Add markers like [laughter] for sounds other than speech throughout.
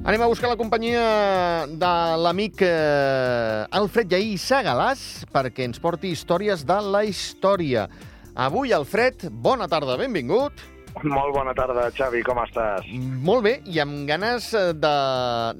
Anem a buscar la companyia de l'amic eh, Alfred Lleí Segalàs perquè ens porti històries de la història. Avui, Alfred, bona tarda, benvingut. Molt bona tarda, Xavi, com estàs? Molt bé, i amb ganes eh, de...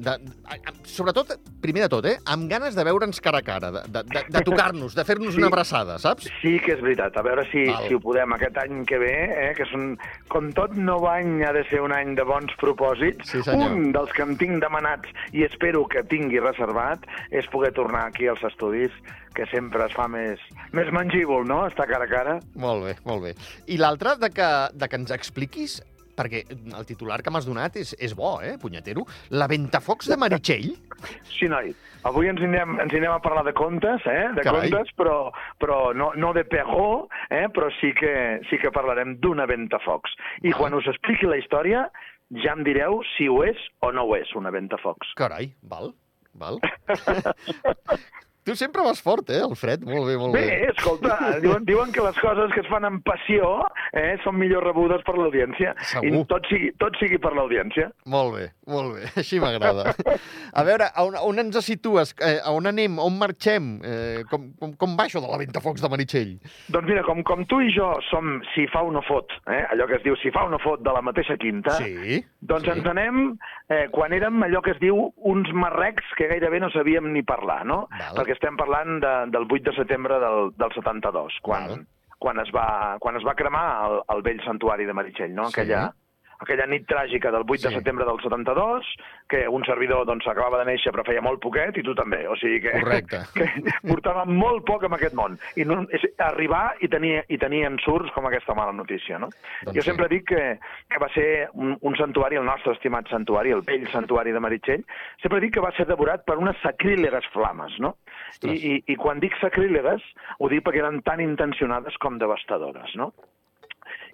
de, de sobretot, primer de tot, eh, amb ganes de veure'ns cara a cara, de, de, de, de tocar-nos, de fer-nos Sí. una abraçada, saps? Sí que és veritat, a veure si, Val. si ho podem aquest any que ve, eh, que és un, com tot nou any ha de ser un any de bons propòsits. Sí, senyor. un dels que em tinc demanats i espero que tingui reservat és poder tornar aquí als estudis, que sempre es fa més, més mangívol, no?, estar cara a cara. Molt bé, molt bé. I l'altre, de, que, de que ens expliquis, perquè el titular que m'has donat és, és bo, eh, punyetero, la Ventafocs de Meritxell. Sí, noi, avui ens anem, ens anem a parlar de contes, eh? de Carai. contes, però, però no, no de Perrault, eh? però sí que, sí que parlarem d'una ventafocs. I Val. quan us expliqui la història, ja em direu si ho és o no ho és, una ventafocs. Carai, val, val. [laughs] tu sempre vas fort, eh, Alfred? Molt bé, molt Bé, bé. escolta, diuen, diuen que les coses que es fan amb passió eh, són millor rebudes per l'audiència. Segur. I tot sigui, tot sigui per l'audiència. Molt bé, molt bé. Així m'agrada. A veure, a on, on ens situes? Eh, a on anem? On marxem? Eh, com, com, com va això de la Ventafocs de Meritxell? Doncs mira, com, com tu i jo som si fa o no fot, eh? allò que es diu si fa o no fot de la mateixa quinta, Sí. Doncs sí. ens anem eh, quan érem allò que es diu uns marrecs que gairebé no sabíem ni parlar, no? Val. Perquè estem parlant de, del 8 de setembre del, del 72, quan, quan, es va, quan es va cremar el, el vell santuari de Meritxell, no? Sí. Aquella, nit tràgica del 8 Sí. de setembre del 72, que un servidor doncs, acabava de néixer però feia molt poquet, i tu també. O sigui que, Correcte. [laughs] que portava molt poc en aquest món. I no, és, arribar i tenir, i tenir ensurts com aquesta mala notícia, no? Doncs jo sí. sempre dic que, que va ser un, un santuari, el nostre estimat santuari, el vell santuari de Meritxell, sempre dic que va ser devorat per unes sacrílegues flames, no? I, i, I quan dic sacrílegues, ho dic perquè eren tan intencionades com devastadores, no?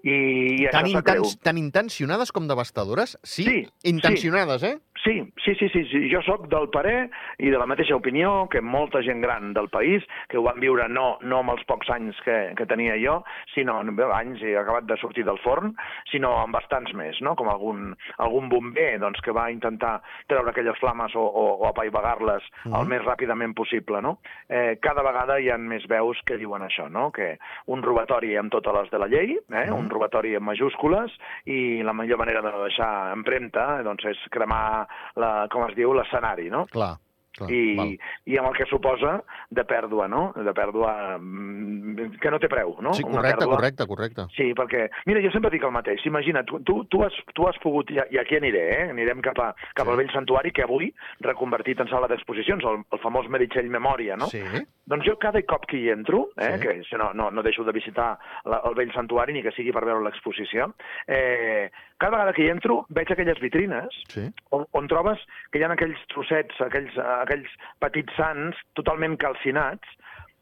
I, i Tan, intens, tan intencionades com devastadores? Sí? Sí, Intencionades, eh? Sí, sí, sí, sí, sí. Jo sóc del parer i de la mateixa opinió que molta gent gran del país, que ho van viure no, no amb els pocs anys que, que tenia jo, sinó amb anys i acabat de sortir del forn, sinó amb bastants més, no? com algun, algun bomber doncs, que va intentar treure aquelles flames o, o, o apaivagar-les Mhm. el més ràpidament possible. No? Eh, cada vegada hi ha més veus que diuen això, no? que un robatori amb totes les de la llei, eh? Mhm. un robatori amb majúscules, i la millor manera de no deixar empremta doncs, és cremar, la, com es diu, l'escenari, no? Clar, clar. I, val. I amb el que suposa de pèrdua, no? De pèrdua mm, que no té preu, no? Sí, Una correcte, pèrdua- correcte, correcte. Sí, perquè, mira, jo sempre dic el mateix. Imagina't, tu, tu, tu, has, tu has pogut, i aquí aniré, eh? anirem cap, a, cap Sí. al vell santuari, que avui, reconvertit en sala d'exposicions, el, el famós Meritxell Memòria, no? Sí? Doncs jo cada cop que hi entro, eh, Sí. que si no, no, no deixo de visitar la, el vell santuari ni que sigui per veure l'exposició, eh, cada vegada que hi entro veig aquelles vitrines Sí? on, on trobes que hi ha aquells trossets, aquells, eh, aquells petits sants totalment calcinats,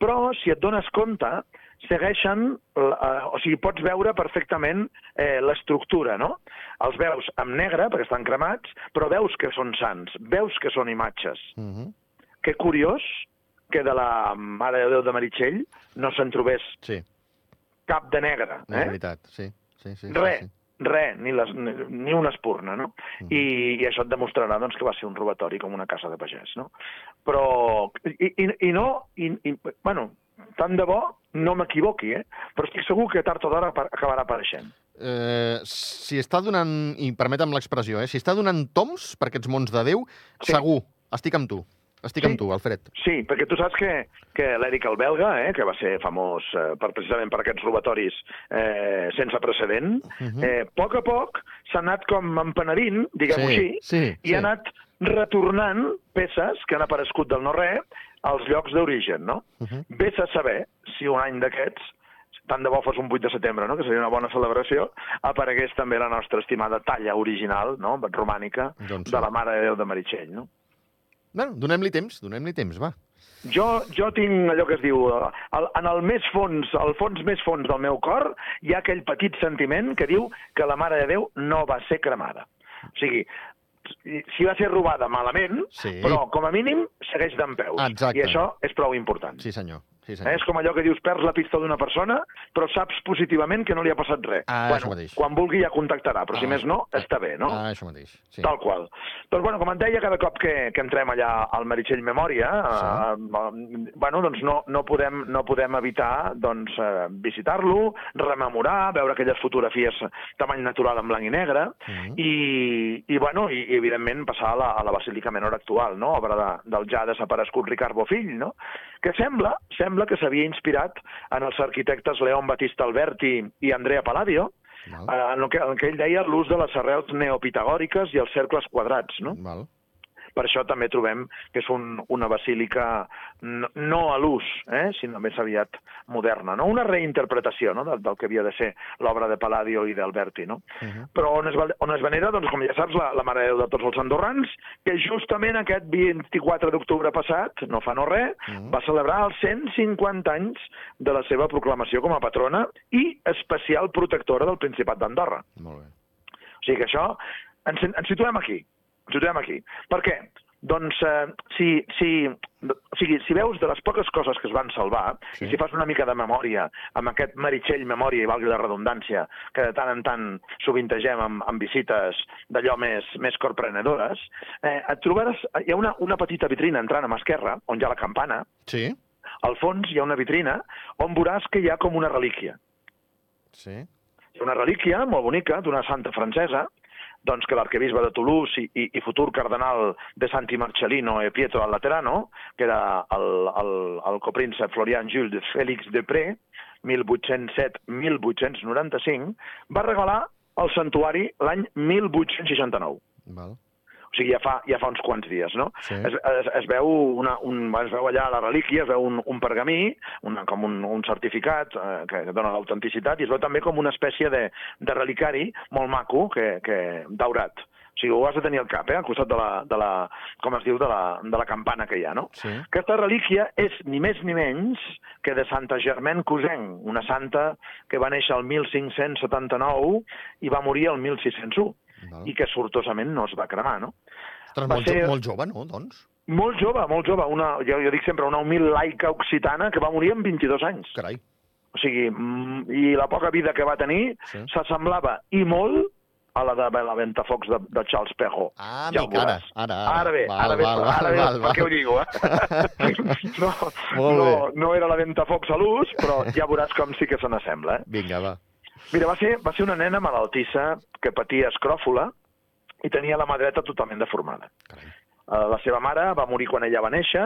però si et dones compte segueixen, eh, o sigui, pots veure perfectament eh, l'estructura, no? Els veus amb negre, perquè estan cremats, però veus que són sants, veus que són imatges. Uh -huh. Que curiós que de la Mare de Déu de Meritxell no se'n trobés Sí, cap de negre. és Eh? veritat, sí. sí, sí, Res, sí, sí. Res, ni, les, ni, una espurna, no? Mhm. I, I això et demostrarà doncs, que va ser un robatori com una casa de pagès, no? Però, i, i, i no, i, i, bueno, tant de bo no m'equivoqui, eh? Però estic segur que tard o d'hora acabarà apareixent. Eh, si està donant, i permetem l'expressió, eh, si està donant toms per aquests mons de Déu, Sí. segur, estic amb tu. Estic Sí. amb tu, Alfred. Sí, perquè tu saps que, que l'Eric el belga, eh, que va ser famós eh, per, precisament per aquests robatoris eh, sense precedent, Mhm. eh, a poc a poc s'ha anat com empenedint, diguem-ho Sí, així, sí, i sí. ha anat retornant peces que han aparegut del no-res als llocs d'origen, no? Mhm. Ves a saber si un any d'aquests tant de bo fos un 8 de setembre, no? que seria una bona celebració, aparegués també la nostra estimada talla original, no? romànica, Doncs sí. de la Mare de Déu de Meritxell. No? Bueno, donem-li temps, donem-li temps, va. Jo, jo tinc allò que es diu, el, en el més fons, al fons més fons del meu cor, hi ha aquell petit sentiment que diu que la Mare de Déu no va ser cremada. O sigui, si va ser robada malament, Sí. però com a mínim segueix d'en peus. Exacte. I això és prou important. Sí, senyor. Sí, eh? És com allò que dius, perds la pista d'una persona, però saps positivament que no li ha passat res. Ah, bueno, això mateix. quan vulgui ja contactarà, però si Ah, més no, està bé, no? Ah, això mateix. Sí. Tal qual. Doncs, bueno, com et deia, cada cop que, que entrem allà al Meritxell Memòria, Sí. eh, eh, bueno, doncs no, no, podem, no podem evitar doncs, eh, visitar-lo, rememorar, veure aquelles fotografies tamany natural en blanc i negre, Mhm. i, i, bueno, i, i evidentment passar a la, a la Basílica Menor actual, no? obra de, del ja desaparegut Ricard Bofill, no? que sembla, sembla que s'havia inspirat en els arquitectes León Batista Alberti i Andrea Palladio, Val. eh, en el que, en el que ell deia l'ús de les arrels neopitagòriques i els cercles quadrats, no? Val. Per això també trobem que és un, una basílica no, no a l'ús, eh, sinó més aviat moderna, no? una reinterpretació no? del, del que havia de ser l'obra de Palladio i d'Alberti. No? Uh -huh. Però on es, on es venera, doncs, com ja saps, la, la Mare de Déu de tots els andorrans, que justament aquest 24 d'octubre passat, no fa no res, Mhm. va celebrar els 150 anys de la seva proclamació com a patrona i especial protectora del Principat d'Andorra. Molt bé. O sigui que això, ens, ens situem aquí. Ens aquí. Per què? Doncs eh, si, si, o sigui, si veus de les poques coses que es van salvar, Sí. si fas una mica de memòria amb aquest meritxell memòria i valgui la redundància, que de tant en tant sovintegem amb, amb visites d'allò més, més corprenedores, eh, et trobaràs... Hi ha una, una petita vitrina entrant a mà esquerra, on hi ha la campana, Sí? al fons hi ha una vitrina on veuràs que hi ha com una relíquia. Sí? Hi ha una relíquia molt bonica d'una santa francesa, doncs que l'arquebisbe de Toulouse i, i, i futur cardenal de Santi Marcellino e Pietro al Laterano, que era el, el, el copríncep Florian Jules de Félix de Pré, 1807-1895, va regalar el santuari l'any 1869. Val. O sigui, ja fa, ja fa uns quants dies, no? Sí. Es, es, es, veu una, un, es veu allà la relíquia, es veu un, un pergamí, una, com un, un certificat eh, que dona l'autenticitat, i es veu també com una espècie de, de relicari molt maco, que, que daurat. O sigui, ho has de tenir al cap, eh, al costat de la, de la com es diu, de la, de la campana que hi ha, no? Sí. Aquesta relíquia és ni més ni menys que de Santa Germaine Cousin, una santa que va néixer el 1579 i va morir el 1601 Val. i que sortosament no es va cremar, no? Ostres, va molt, ser- jo, molt jove, no, doncs? Molt jove, molt jove. Una, jo, jo dic sempre una humil laica occitana que va morir amb 22 anys. Carai. O sigui, mm, i la poca vida que va tenir Sí. s'assemblava i molt a la de la Ventafocs de, de Charles Pejo. Ah, Ja amic, ara, ara, ara. Ara bé, Val, ara bé, val, ara bé, val, per val. què ho digo, eh? [laughs] no, no, no era la Ventafocs a l'ús, però ja veuràs com sí que se n'assembla, eh? Vinga, va. Mira, va ser, va ser una nena malaltissa que patia escròfula i tenia la mà dreta totalment deformada. Carai. Eh, La seva mare va morir quan ella va néixer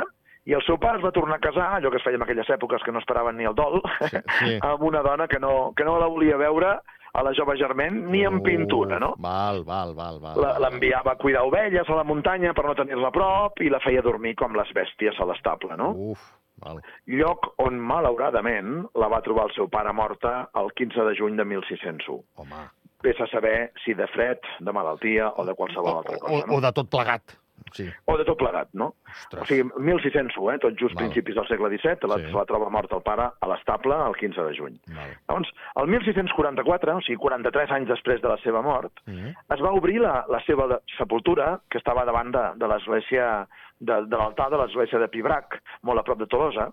i el seu pare es va tornar a casar, allò que es feia en aquelles èpoques que no esperaven ni el dol, Sí, sí. [laughs] amb una dona que no, que no la volia veure a la jove Germain ni en pintura, no? Val, val, val. L'enviava a cuidar ovelles a la muntanya per no tenir-la a prop i la feia dormir com les bèsties a l'estable, no? Uf, val. Lloc on, malauradament, la va trobar el seu pare morta el 15 de juny de 1601. Home. Vés a saber si de fred, de malaltia o de qualsevol O, altra o, cosa, no? o de tot plegat. Sí. O de tot plegat, no? Ostres. O sigui, 1601, eh? tot just Val. principis del segle XVII, la, Sí. la troba mort el pare a l'estable el 15 de juny. Val. Llavors, el 1644, o sigui, 43 anys després de la seva mort, Mm. es va obrir la, la seva sepultura, que estava davant de, de l'església, de, de l'altar de l'església de Pibrac, molt a prop de Tolosa,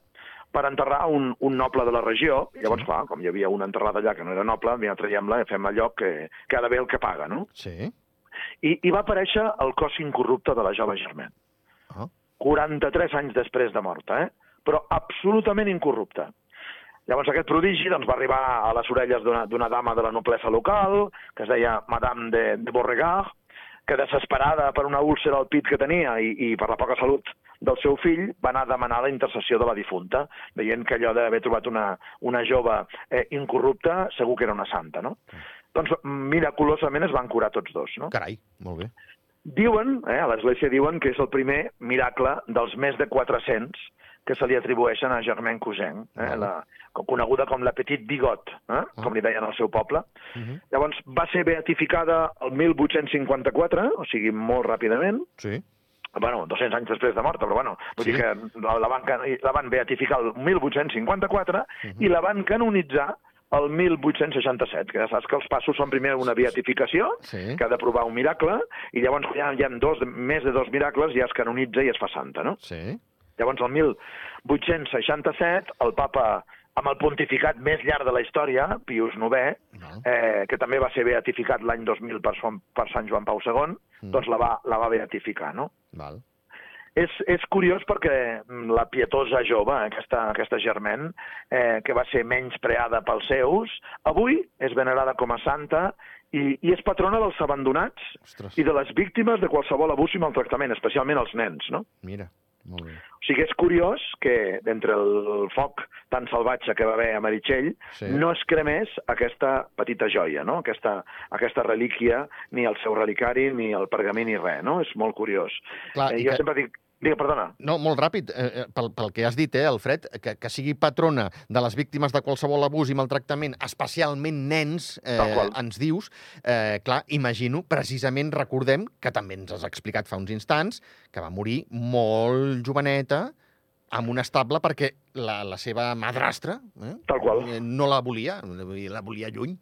per enterrar un, un noble de la regió. Llavors, clar, com hi havia un enterrat allà que no era noble, mira, traiem-la i fem allò que, que ha d'haver el que paga, no? Sí. I, I va aparèixer el cos incorrupte de la jove Germain. Ah. 43 anys després de morta, eh? però absolutament incorrupte. Llavors aquest prodigi doncs, va arribar a les orelles d'una d'una dama de la noblesa local, que es deia Madame de, de Beauregard, que desesperada per una úlcera al pit que tenia i, i per la poca salut del seu fill, va anar a demanar la intercessió de la difunta, veient que allò d'haver trobat una, una jove eh, incorrupta segur que era una santa, no? Doncs miraculosament es van curar tots dos, no? Carai, molt bé. Diuen, eh, a l'Església diuen que és el primer miracle dels més de 400 que se li atribueixen a Germaine Cousin, eh, la, coneguda com la Petit Bigot, eh, com li deien al seu poble. Uh -huh. Llavors, va ser beatificada el 1854, o sigui, molt ràpidament, Sí. bueno, 200 anys després de morta, però bueno, vull Sí. dir que la, la, van, la van beatificar el 1854 Mhm. i la van canonitzar el 1867, que ja saps que els passos són primer una beatificació, Sí. que ha de provar un miracle, i llavors ja hi ha dos, més de dos miracles, ja es canonitza i es fa santa, no? Sí. Llavors, el 1867, el papa amb el pontificat més llarg de la història, Pius IX, Val. eh, que també va ser beatificat l'any 2000 per, per Sant Joan Pau II, Mm. doncs la va, la va beatificar, no? Val. És, és curiós perquè mm, la pietosa jove, aquesta, aquesta germent, eh, que va ser menys preada pels seus, avui és venerada com a santa i, i és patrona dels abandonats Ostres, i de les víctimes de qualsevol abús i maltractament, especialment els nens, no? mira, molt bé. O sigui, és curiós que d'entre el foc tan salvatge que va haver a Meritxell Sí. no es cremés aquesta petita joia, no? aquesta, aquesta relíquia, ni el seu relicari, ni el pergamí, ni res. No? És molt curiós. Clar, eh, jo que- sempre dic... Digue, perdona. No, molt ràpid, eh, eh, pel, pel que has dit, eh, Alfred, que, que sigui patrona de les víctimes de qualsevol abús i maltractament, especialment nens, eh, ens dius, eh, clar, imagino, precisament recordem, que també ens has explicat fa uns instants, que va morir molt joveneta, amb un estable perquè la, la seva madrastra eh, Tal qual. eh, no la volia, la volia lluny.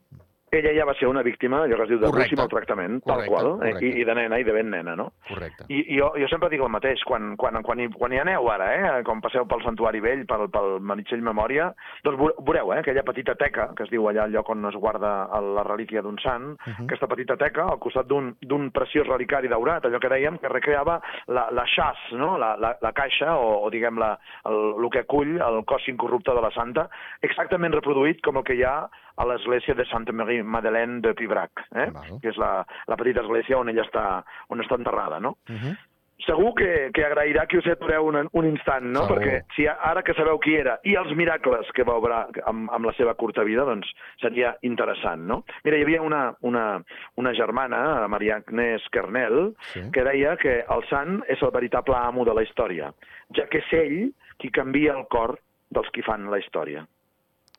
Ella ja va ser una víctima, allò que es diu Correcte. i maltractament, Correcte, tal qual, eh? correcte. I, i de nena, i de ben nena, no? Correcte. I, i jo, jo sempre dic el mateix, quan, quan, quan, hi, quan hi aneu ara, eh, quan passeu pel Santuari Vell, pel, pel Meritxell Memòria, doncs veu- veureu eh, aquella petita teca, que es diu allà el lloc on es guarda la relíquia d'un sant, Uh -huh. aquesta petita teca al costat d'un d'un preciós relicari daurat, allò que dèiem, que recreava la, la xas, no? la, la, la caixa, o, o diguem la, el, el que acull el cos incorrupte de la santa, exactament reproduït com el que hi ha a l'església de Santa Marie Madeleine de Pibrac, eh? Val. que és la, la petita església on ella està, on està enterrada. No? Uh -huh. Segur que, que agrairà que us atureu un, un instant, no? Segur. Perquè si ara que sabeu qui era i els miracles que va obrar amb, amb la seva curta vida, doncs seria interessant, no? Mira, hi havia una, una, una germana, Maria Agnès Kernel, Sí. que deia que el sant és el veritable amo de la història, ja que és ell qui canvia el cor dels qui fan la història.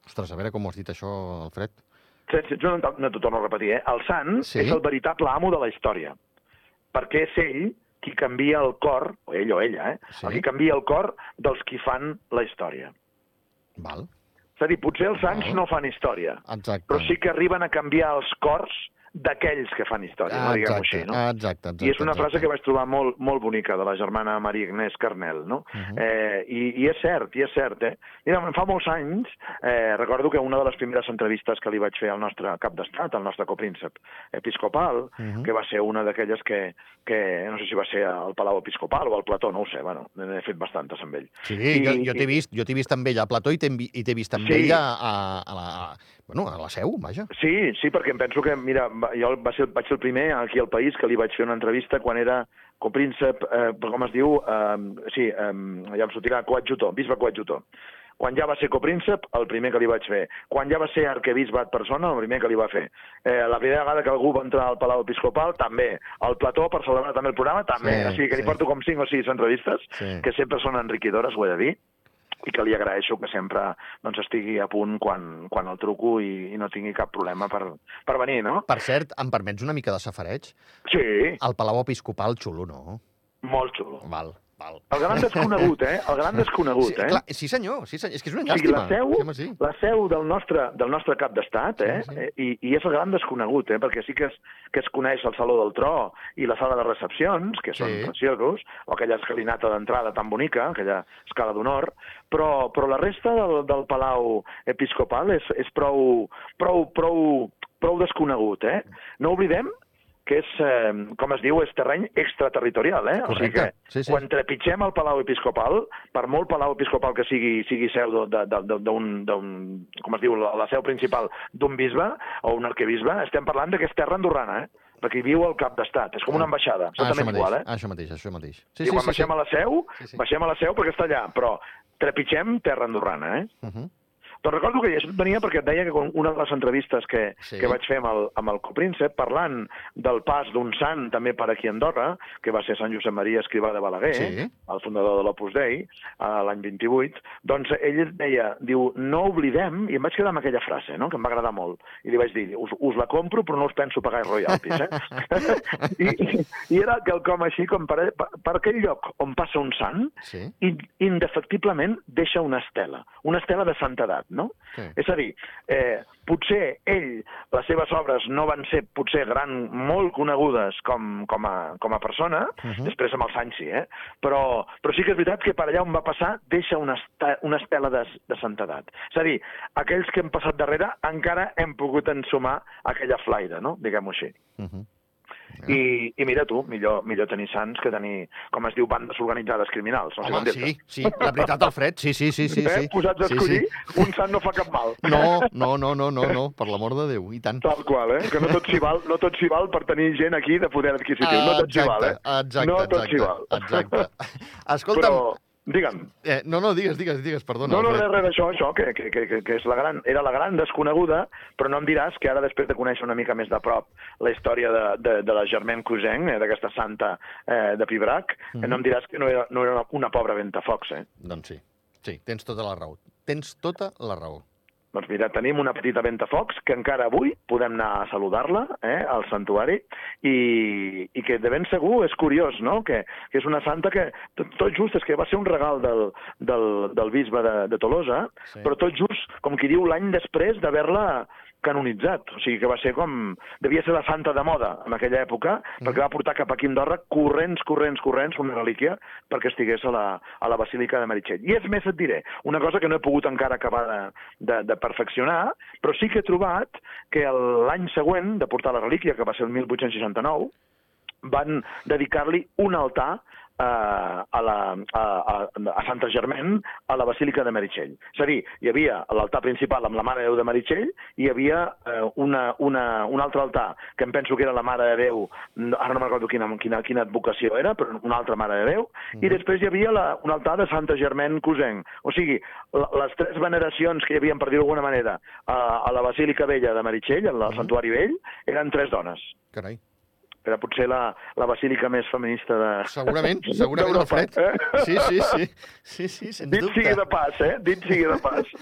Ostres, a veure com ho has dit això, Alfred. Jo no, no t'ho torno a repetir, eh? El sant Sí. és el veritable amo de la història, perquè és ell qui canvia el cor, o ell o ella, eh? Sí. El qui canvia el cor dels qui fan la història. Val, És a dir, potser els sants Val. no fan història, exacte. però sí que arriben a canviar els cors d'aquells que fan història, no diguem-ho exacte, així, no? exacte, exacte. I és una exacte. frase que vaig trobar molt, molt bonica de la germana Maria Agnès Carnel, no? Uh -huh. eh, i, I és cert, i és cert, eh? Mira, fa molts anys, eh, recordo que una de les primeres entrevistes que li vaig fer al nostre cap d'estat, al nostre copríncep episcopal, Uh -huh. que va ser una d'aquelles que, que, no sé si va ser al Palau Episcopal o al Plató, no ho sé, bueno, n'he fet bastantes amb ell. Sí, I- jo, jo t'he vist, jo t'he vist amb ella a Plató i t'he vist amb Sí. ella a, a, la, bueno, a la seu, vaja. Sí, sí, perquè em penso que, mira, jo va ser, vaig ser el primer aquí al país que li vaig fer una entrevista quan era copríncep, eh, com es diu, eh, sí, eh, ja em sortirà, coadjutor, bisbe coadjutor. Quan ja va ser copríncep, el primer que li vaig fer. Quan ja va ser arquebisbe ad persona, el primer que li va fer. Eh, la primera vegada que algú va entrar al Palau Episcopal, també. Al Plató, per celebrar també el programa, també. Sí, o sigui que sí. li porto com cinc o sis entrevistes, Sí. que sempre són enriquidores, ho he de dir i que li agraeixo que sempre doncs, estigui a punt quan, quan el truco i, i no tingui cap problema per, per venir, no? Per cert, em permets una mica de safareig? Sí, El Palau Episcopal xulo, no? molt xulo. Val, val. El gran desconegut, eh? El gran desconegut, sí, eh? clar, sí, senyor, sí, senyor. És que és una O sigui, llàstima. la seu, sí. la seu del nostre, del nostre cap d'estat, eh? Sí, sí. Eh, I, I és el gran desconegut, eh? Perquè sí que es, que es coneix el Saló del Tro i la sala de recepcions, que són Sí. preciosos, o aquella escalinata d'entrada tan bonica, aquella escala d'honor, però, però la resta del, del Palau Episcopal és, és prou, prou, prou, prou desconegut, eh? No oblidem que és, eh, com es diu, és terreny extraterritorial, eh? O sigui Correcte. que Sí, sí. quan trepitgem el Palau Episcopal, per molt Palau Episcopal que sigui, sigui seu d'un, com es diu, la, seu principal d'un bisbe o un arquebisbe, estem parlant de que és terra andorrana, eh? perquè hi viu el cap d'estat, és com una ambaixada, Ah, això mateix, igual, eh? això mateix, això mateix. I quan baixem a la seu, Sí, sí. baixem a la seu perquè està allà, però trepitgem terra andorrana, eh? Uh -huh. Doncs recordo que això venia perquè et deia que una de les entrevistes que, Sí. que vaig fer amb el, amb el copríncep, parlant del pas d'un sant també per aquí a Andorra, que va ser Sant Josep Maria Escrivà de Balaguer, Sí. el fundador de l'Opus Dei, a l'any 28, doncs ell deia, diu, no oblidem, i em vaig quedar amb aquella frase, no?, que em va agradar molt, i li vaig dir, us, us la compro però no us penso pagar royalties, eh? I, [laughs] i, I era quelcom així com per, per, per aquell lloc on passa un sant, Sí. i indefectiblement deixa una estela, una estela de santedat, no? Sí. És a dir, eh, potser ell, les seves obres no van ser potser gran, molt conegudes com, com, a, com a persona, uh -huh. després amb els anys sí, eh? però, però sí que és veritat que per allà on va passar deixa una, esta, una estela de, de santedat. És a dir, aquells que hem passat darrere encara hem pogut ensumar aquella flaire, no? diguem-ho així. Uh -huh. I, I mira tu, millor, millor tenir sants que tenir, com es diu, bandes organitzades criminals. No sé Home, sí, sí, la veritat, Alfred, sí, sí, sí, sí. eh? sí. Posats a sí, escollir, sí. un sant no fa cap mal. No, no, no, no, no, no, per l'amor de Déu, i tant. Tal qual, eh? Que no tot s'hi val, no tot s'hi val per tenir gent aquí de poder adquisitiu. no tot s'hi val, eh? exacte, no tot s'hi exacte, val. exacte. Escolta'm, Però, digue'm, eh, no, no, digues, digues, digues, perdona. no, no, res, res d'això, això, que, que, que, que, és la gran, era la gran desconeguda, però no em diràs que ara, després de conèixer una mica més de prop la història de, de, de la Germaine Cousin, eh, d'aquesta santa eh, de Pibrac, mm Mhm. no em diràs que no era, no era una pobra ventafocs, eh? Doncs sí, sí, tens tota la raó. Tens tota la raó. Doncs mira, tenim una petita ventafocs que encara avui podem anar a saludar-la eh, al santuari i, i que de ben segur és curiós, no?, que, que és una santa que tot, tot just és que va ser un regal del, del, del bisbe de, de Tolosa, Sí. però tot just, com qui diu, l'any després d'haver-la canonitzat. O sigui que va ser com... Devia ser la santa de moda en aquella època, mm. perquè va portar cap aquí a Andorra corrents, corrents, corrents, una relíquia, perquè estigués a la, a la Basílica de Meritxell. I és més, et diré, una cosa que no he pogut encara acabar de, de, de perfeccionar, però sí que he trobat que l'any següent de portar la relíquia, que va ser el 1869, van dedicar-li un altar eh, a, la, a, a, a Santa Germain, a la Basílica de Meritxell. És a dir, hi havia l'altar principal amb la Mare de Déu de Meritxell i hi havia eh, una, una, un altre altar, que em penso que era la Mare de Déu, ara no me'n recordo quina, quina, quina advocació era, però una altra Mare de Déu, i després hi havia la, un altar de Santa Germain Cousin. O sigui, la, les tres veneracions que hi havia, per dir-ho d'alguna manera, a, a la Basílica Vella de Meritxell, al Mhm. Santuari Vell, eren tres dones Carai. Era potser la, la basílica més feminista de... Segurament, [laughs] segurament, Alfred. Eh? Sí, sí, sí. Sí, sí, sens Dit dubte. sigui de pas, eh? Dit sigui de pas.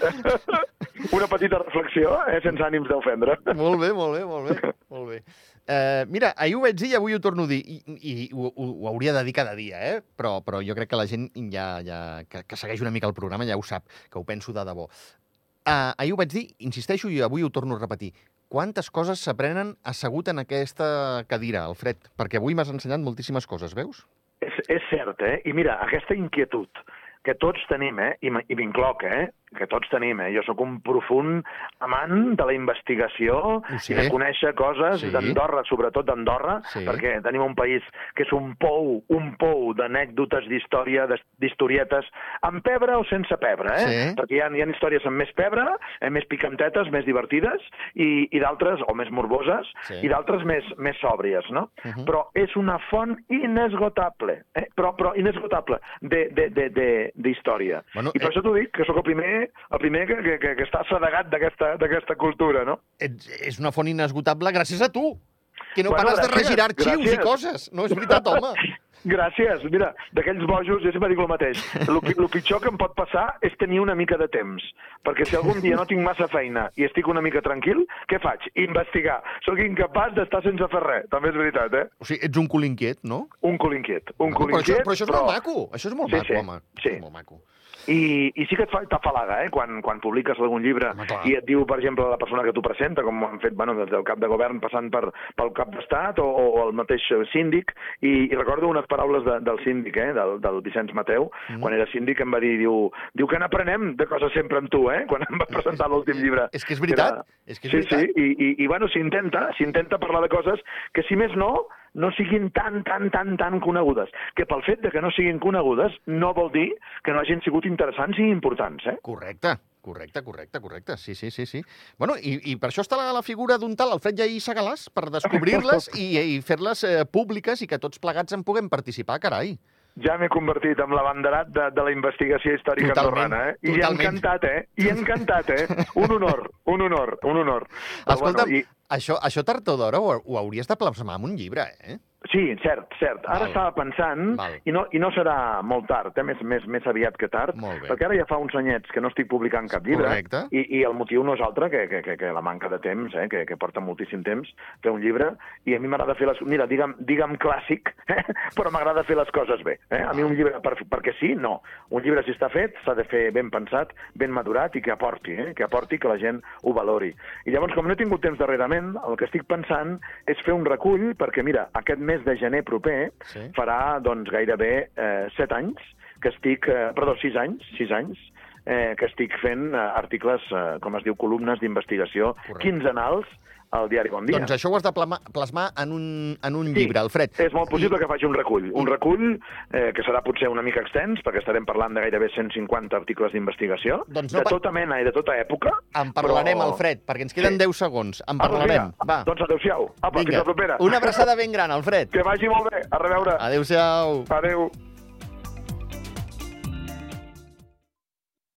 [laughs] Una petita reflexió, eh? Sense ànims d'ofendre. Molt bé, molt bé, molt bé. Molt bé. Uh, mira, ahir ho vaig dir i avui ho torno a dir, i, i ho, ho, ho hauria de dir cada dia, eh? però, però jo crec que la gent ja, ja, que, que segueix una mica el programa ja ho sap, que ho penso de debò. Uh, ahir ho vaig dir, insisteixo, i avui ho torno a repetir. Quantes coses s'aprenen assegut en aquesta cadira, Alfred? Perquè avui m'has ensenyat moltíssimes coses, veus? És, és cert, eh? I mira, aquesta inquietud que tots tenim, eh? I m'incloc, eh? Que tots tenim, eh? Jo sóc un profund amant de la investigació sé. i de conèixer coses Sí. d'Andorra, sobretot d'Andorra, Sí. perquè tenim un país que és un pou, un pou d'anècdotes, d'història, d'his- d'historietes, amb pebre o sense pebre, eh? Sí. Perquè hi ha, hi ha històries amb més pebre, eh, més picantetes, més divertides, i, i d'altres, o més morboses, Sí. i d'altres més, més sòbries, no? Mhm. Però és una font inesgotable, eh? però, però inesgotable de- de- de- de- d'història. Bueno, I per eh- això t'ho dic, que sóc el primer, el primer que, que, que, que està sedegat d'aquesta cultura, no? Ets, és una font inesgotable gràcies a tu, que no Bueno, pares de gràcies, regirar arxius i gràcies. coses. No és veritat, home. [laughs] Gràcies. Mira, d'aquells bojos, jo sempre dic el mateix. El, el pitjor que em pot passar és tenir una mica de temps. Perquè si algun dia no tinc massa feina i estic una mica tranquil, què faig? Investigar. Sóc incapaç d'estar sense fer res. També és veritat, eh? O sigui, ets un cul inquiet, no? Un cul inquiet. Un No, cul però, això, inquiet, però això és molt maco. Això és molt Sí, maco, sí, home. sí. És molt maco. I, i sí que et fa t'afalaga, eh? Quan, quan publiques algun llibre Home, i et diu, per exemple, la persona que t'ho presenta, com han fet bueno, des del cap de govern passant per, pel cap d'estat o, o el mateix síndic, i, i recordo unes paraules de, del síndic, eh? del, del Vicenç Mateu, mm. quan era síndic em va dir, diu, diu que n'aprenem de coses sempre amb tu, eh? quan em va presentar l'últim llibre. És que és veritat, Era- és que és sí, veritat. sí, i, i, i bueno, s'intenta, s'intenta parlar de coses que, si més no, no siguin tan, tan, tan, tan conegudes. Que pel fet de que no siguin conegudes no vol dir que no hagin sigut interessants i importants, eh? Correcte, correcte, correcte, correcte. Sí, sí, sí, sí. Bueno, i, i per això està la, la figura d'un tal Alfred Jaí Segalàs, per descobrir-les [laughs] i, i fer-les eh, públiques i que tots plegats en puguem participar, carai. Ja m'he convertit en l'abanderat de, de la investigació històrica Totalment, andorrana, eh? I totalment. encantat, eh? I encantat, eh? Un honor, un honor, un honor. Però, Escolta'm, i... això, això tard o d'hora ho, ho hauries de plasmar en un llibre, eh? Sí, cert, cert. Ara Val. estava pensant, Val. i no, i no serà molt tard, eh? més, més, més aviat que tard, perquè ara ja fa uns anyets que no estic publicant cap llibre, Correcte. i, i el motiu no és altre que, que, que, que la manca de temps, eh? que, que porta moltíssim temps fer un llibre, i a mi m'agrada fer les... Mira, digue'm, digue'm clàssic, [laughs] eh? però m'agrada fer les coses bé. Eh? A mi un llibre per, perquè sí, no. Un llibre, si està fet, s'ha de fer ben pensat, ben madurat i que aporti, eh? que aporti que la gent ho valori. I llavors, com no he tingut temps darrerament, el que estic pensant és fer un recull, perquè mira, aquest mes de gener proper Sí. farà doncs, gairebé eh, set anys que estic, eh, perdó, sis anys, sis anys, eh, que estic fent eh, articles, eh, com es diu, columnes d'investigació quinzenals al diari Bon Dia. Doncs això ho has de plasmar, en un, en un Sí, llibre, Alfred. És molt possible que faci un recull. Un recull eh, que serà potser una mica extens, perquè estarem parlant de gairebé 150 articles d'investigació, Doncs no de pa- tota mena i de tota època. En parlarem, però... Alfred, perquè ens queden Sí. 10 segons. En Ah, doncs parlarem. vinga. Va, Doncs adéu-siau. Apa, fins vinga. la propera. Una abraçada ben gran, Alfred. Que vagi molt bé. A reveure. Adéu-siau. Adéu.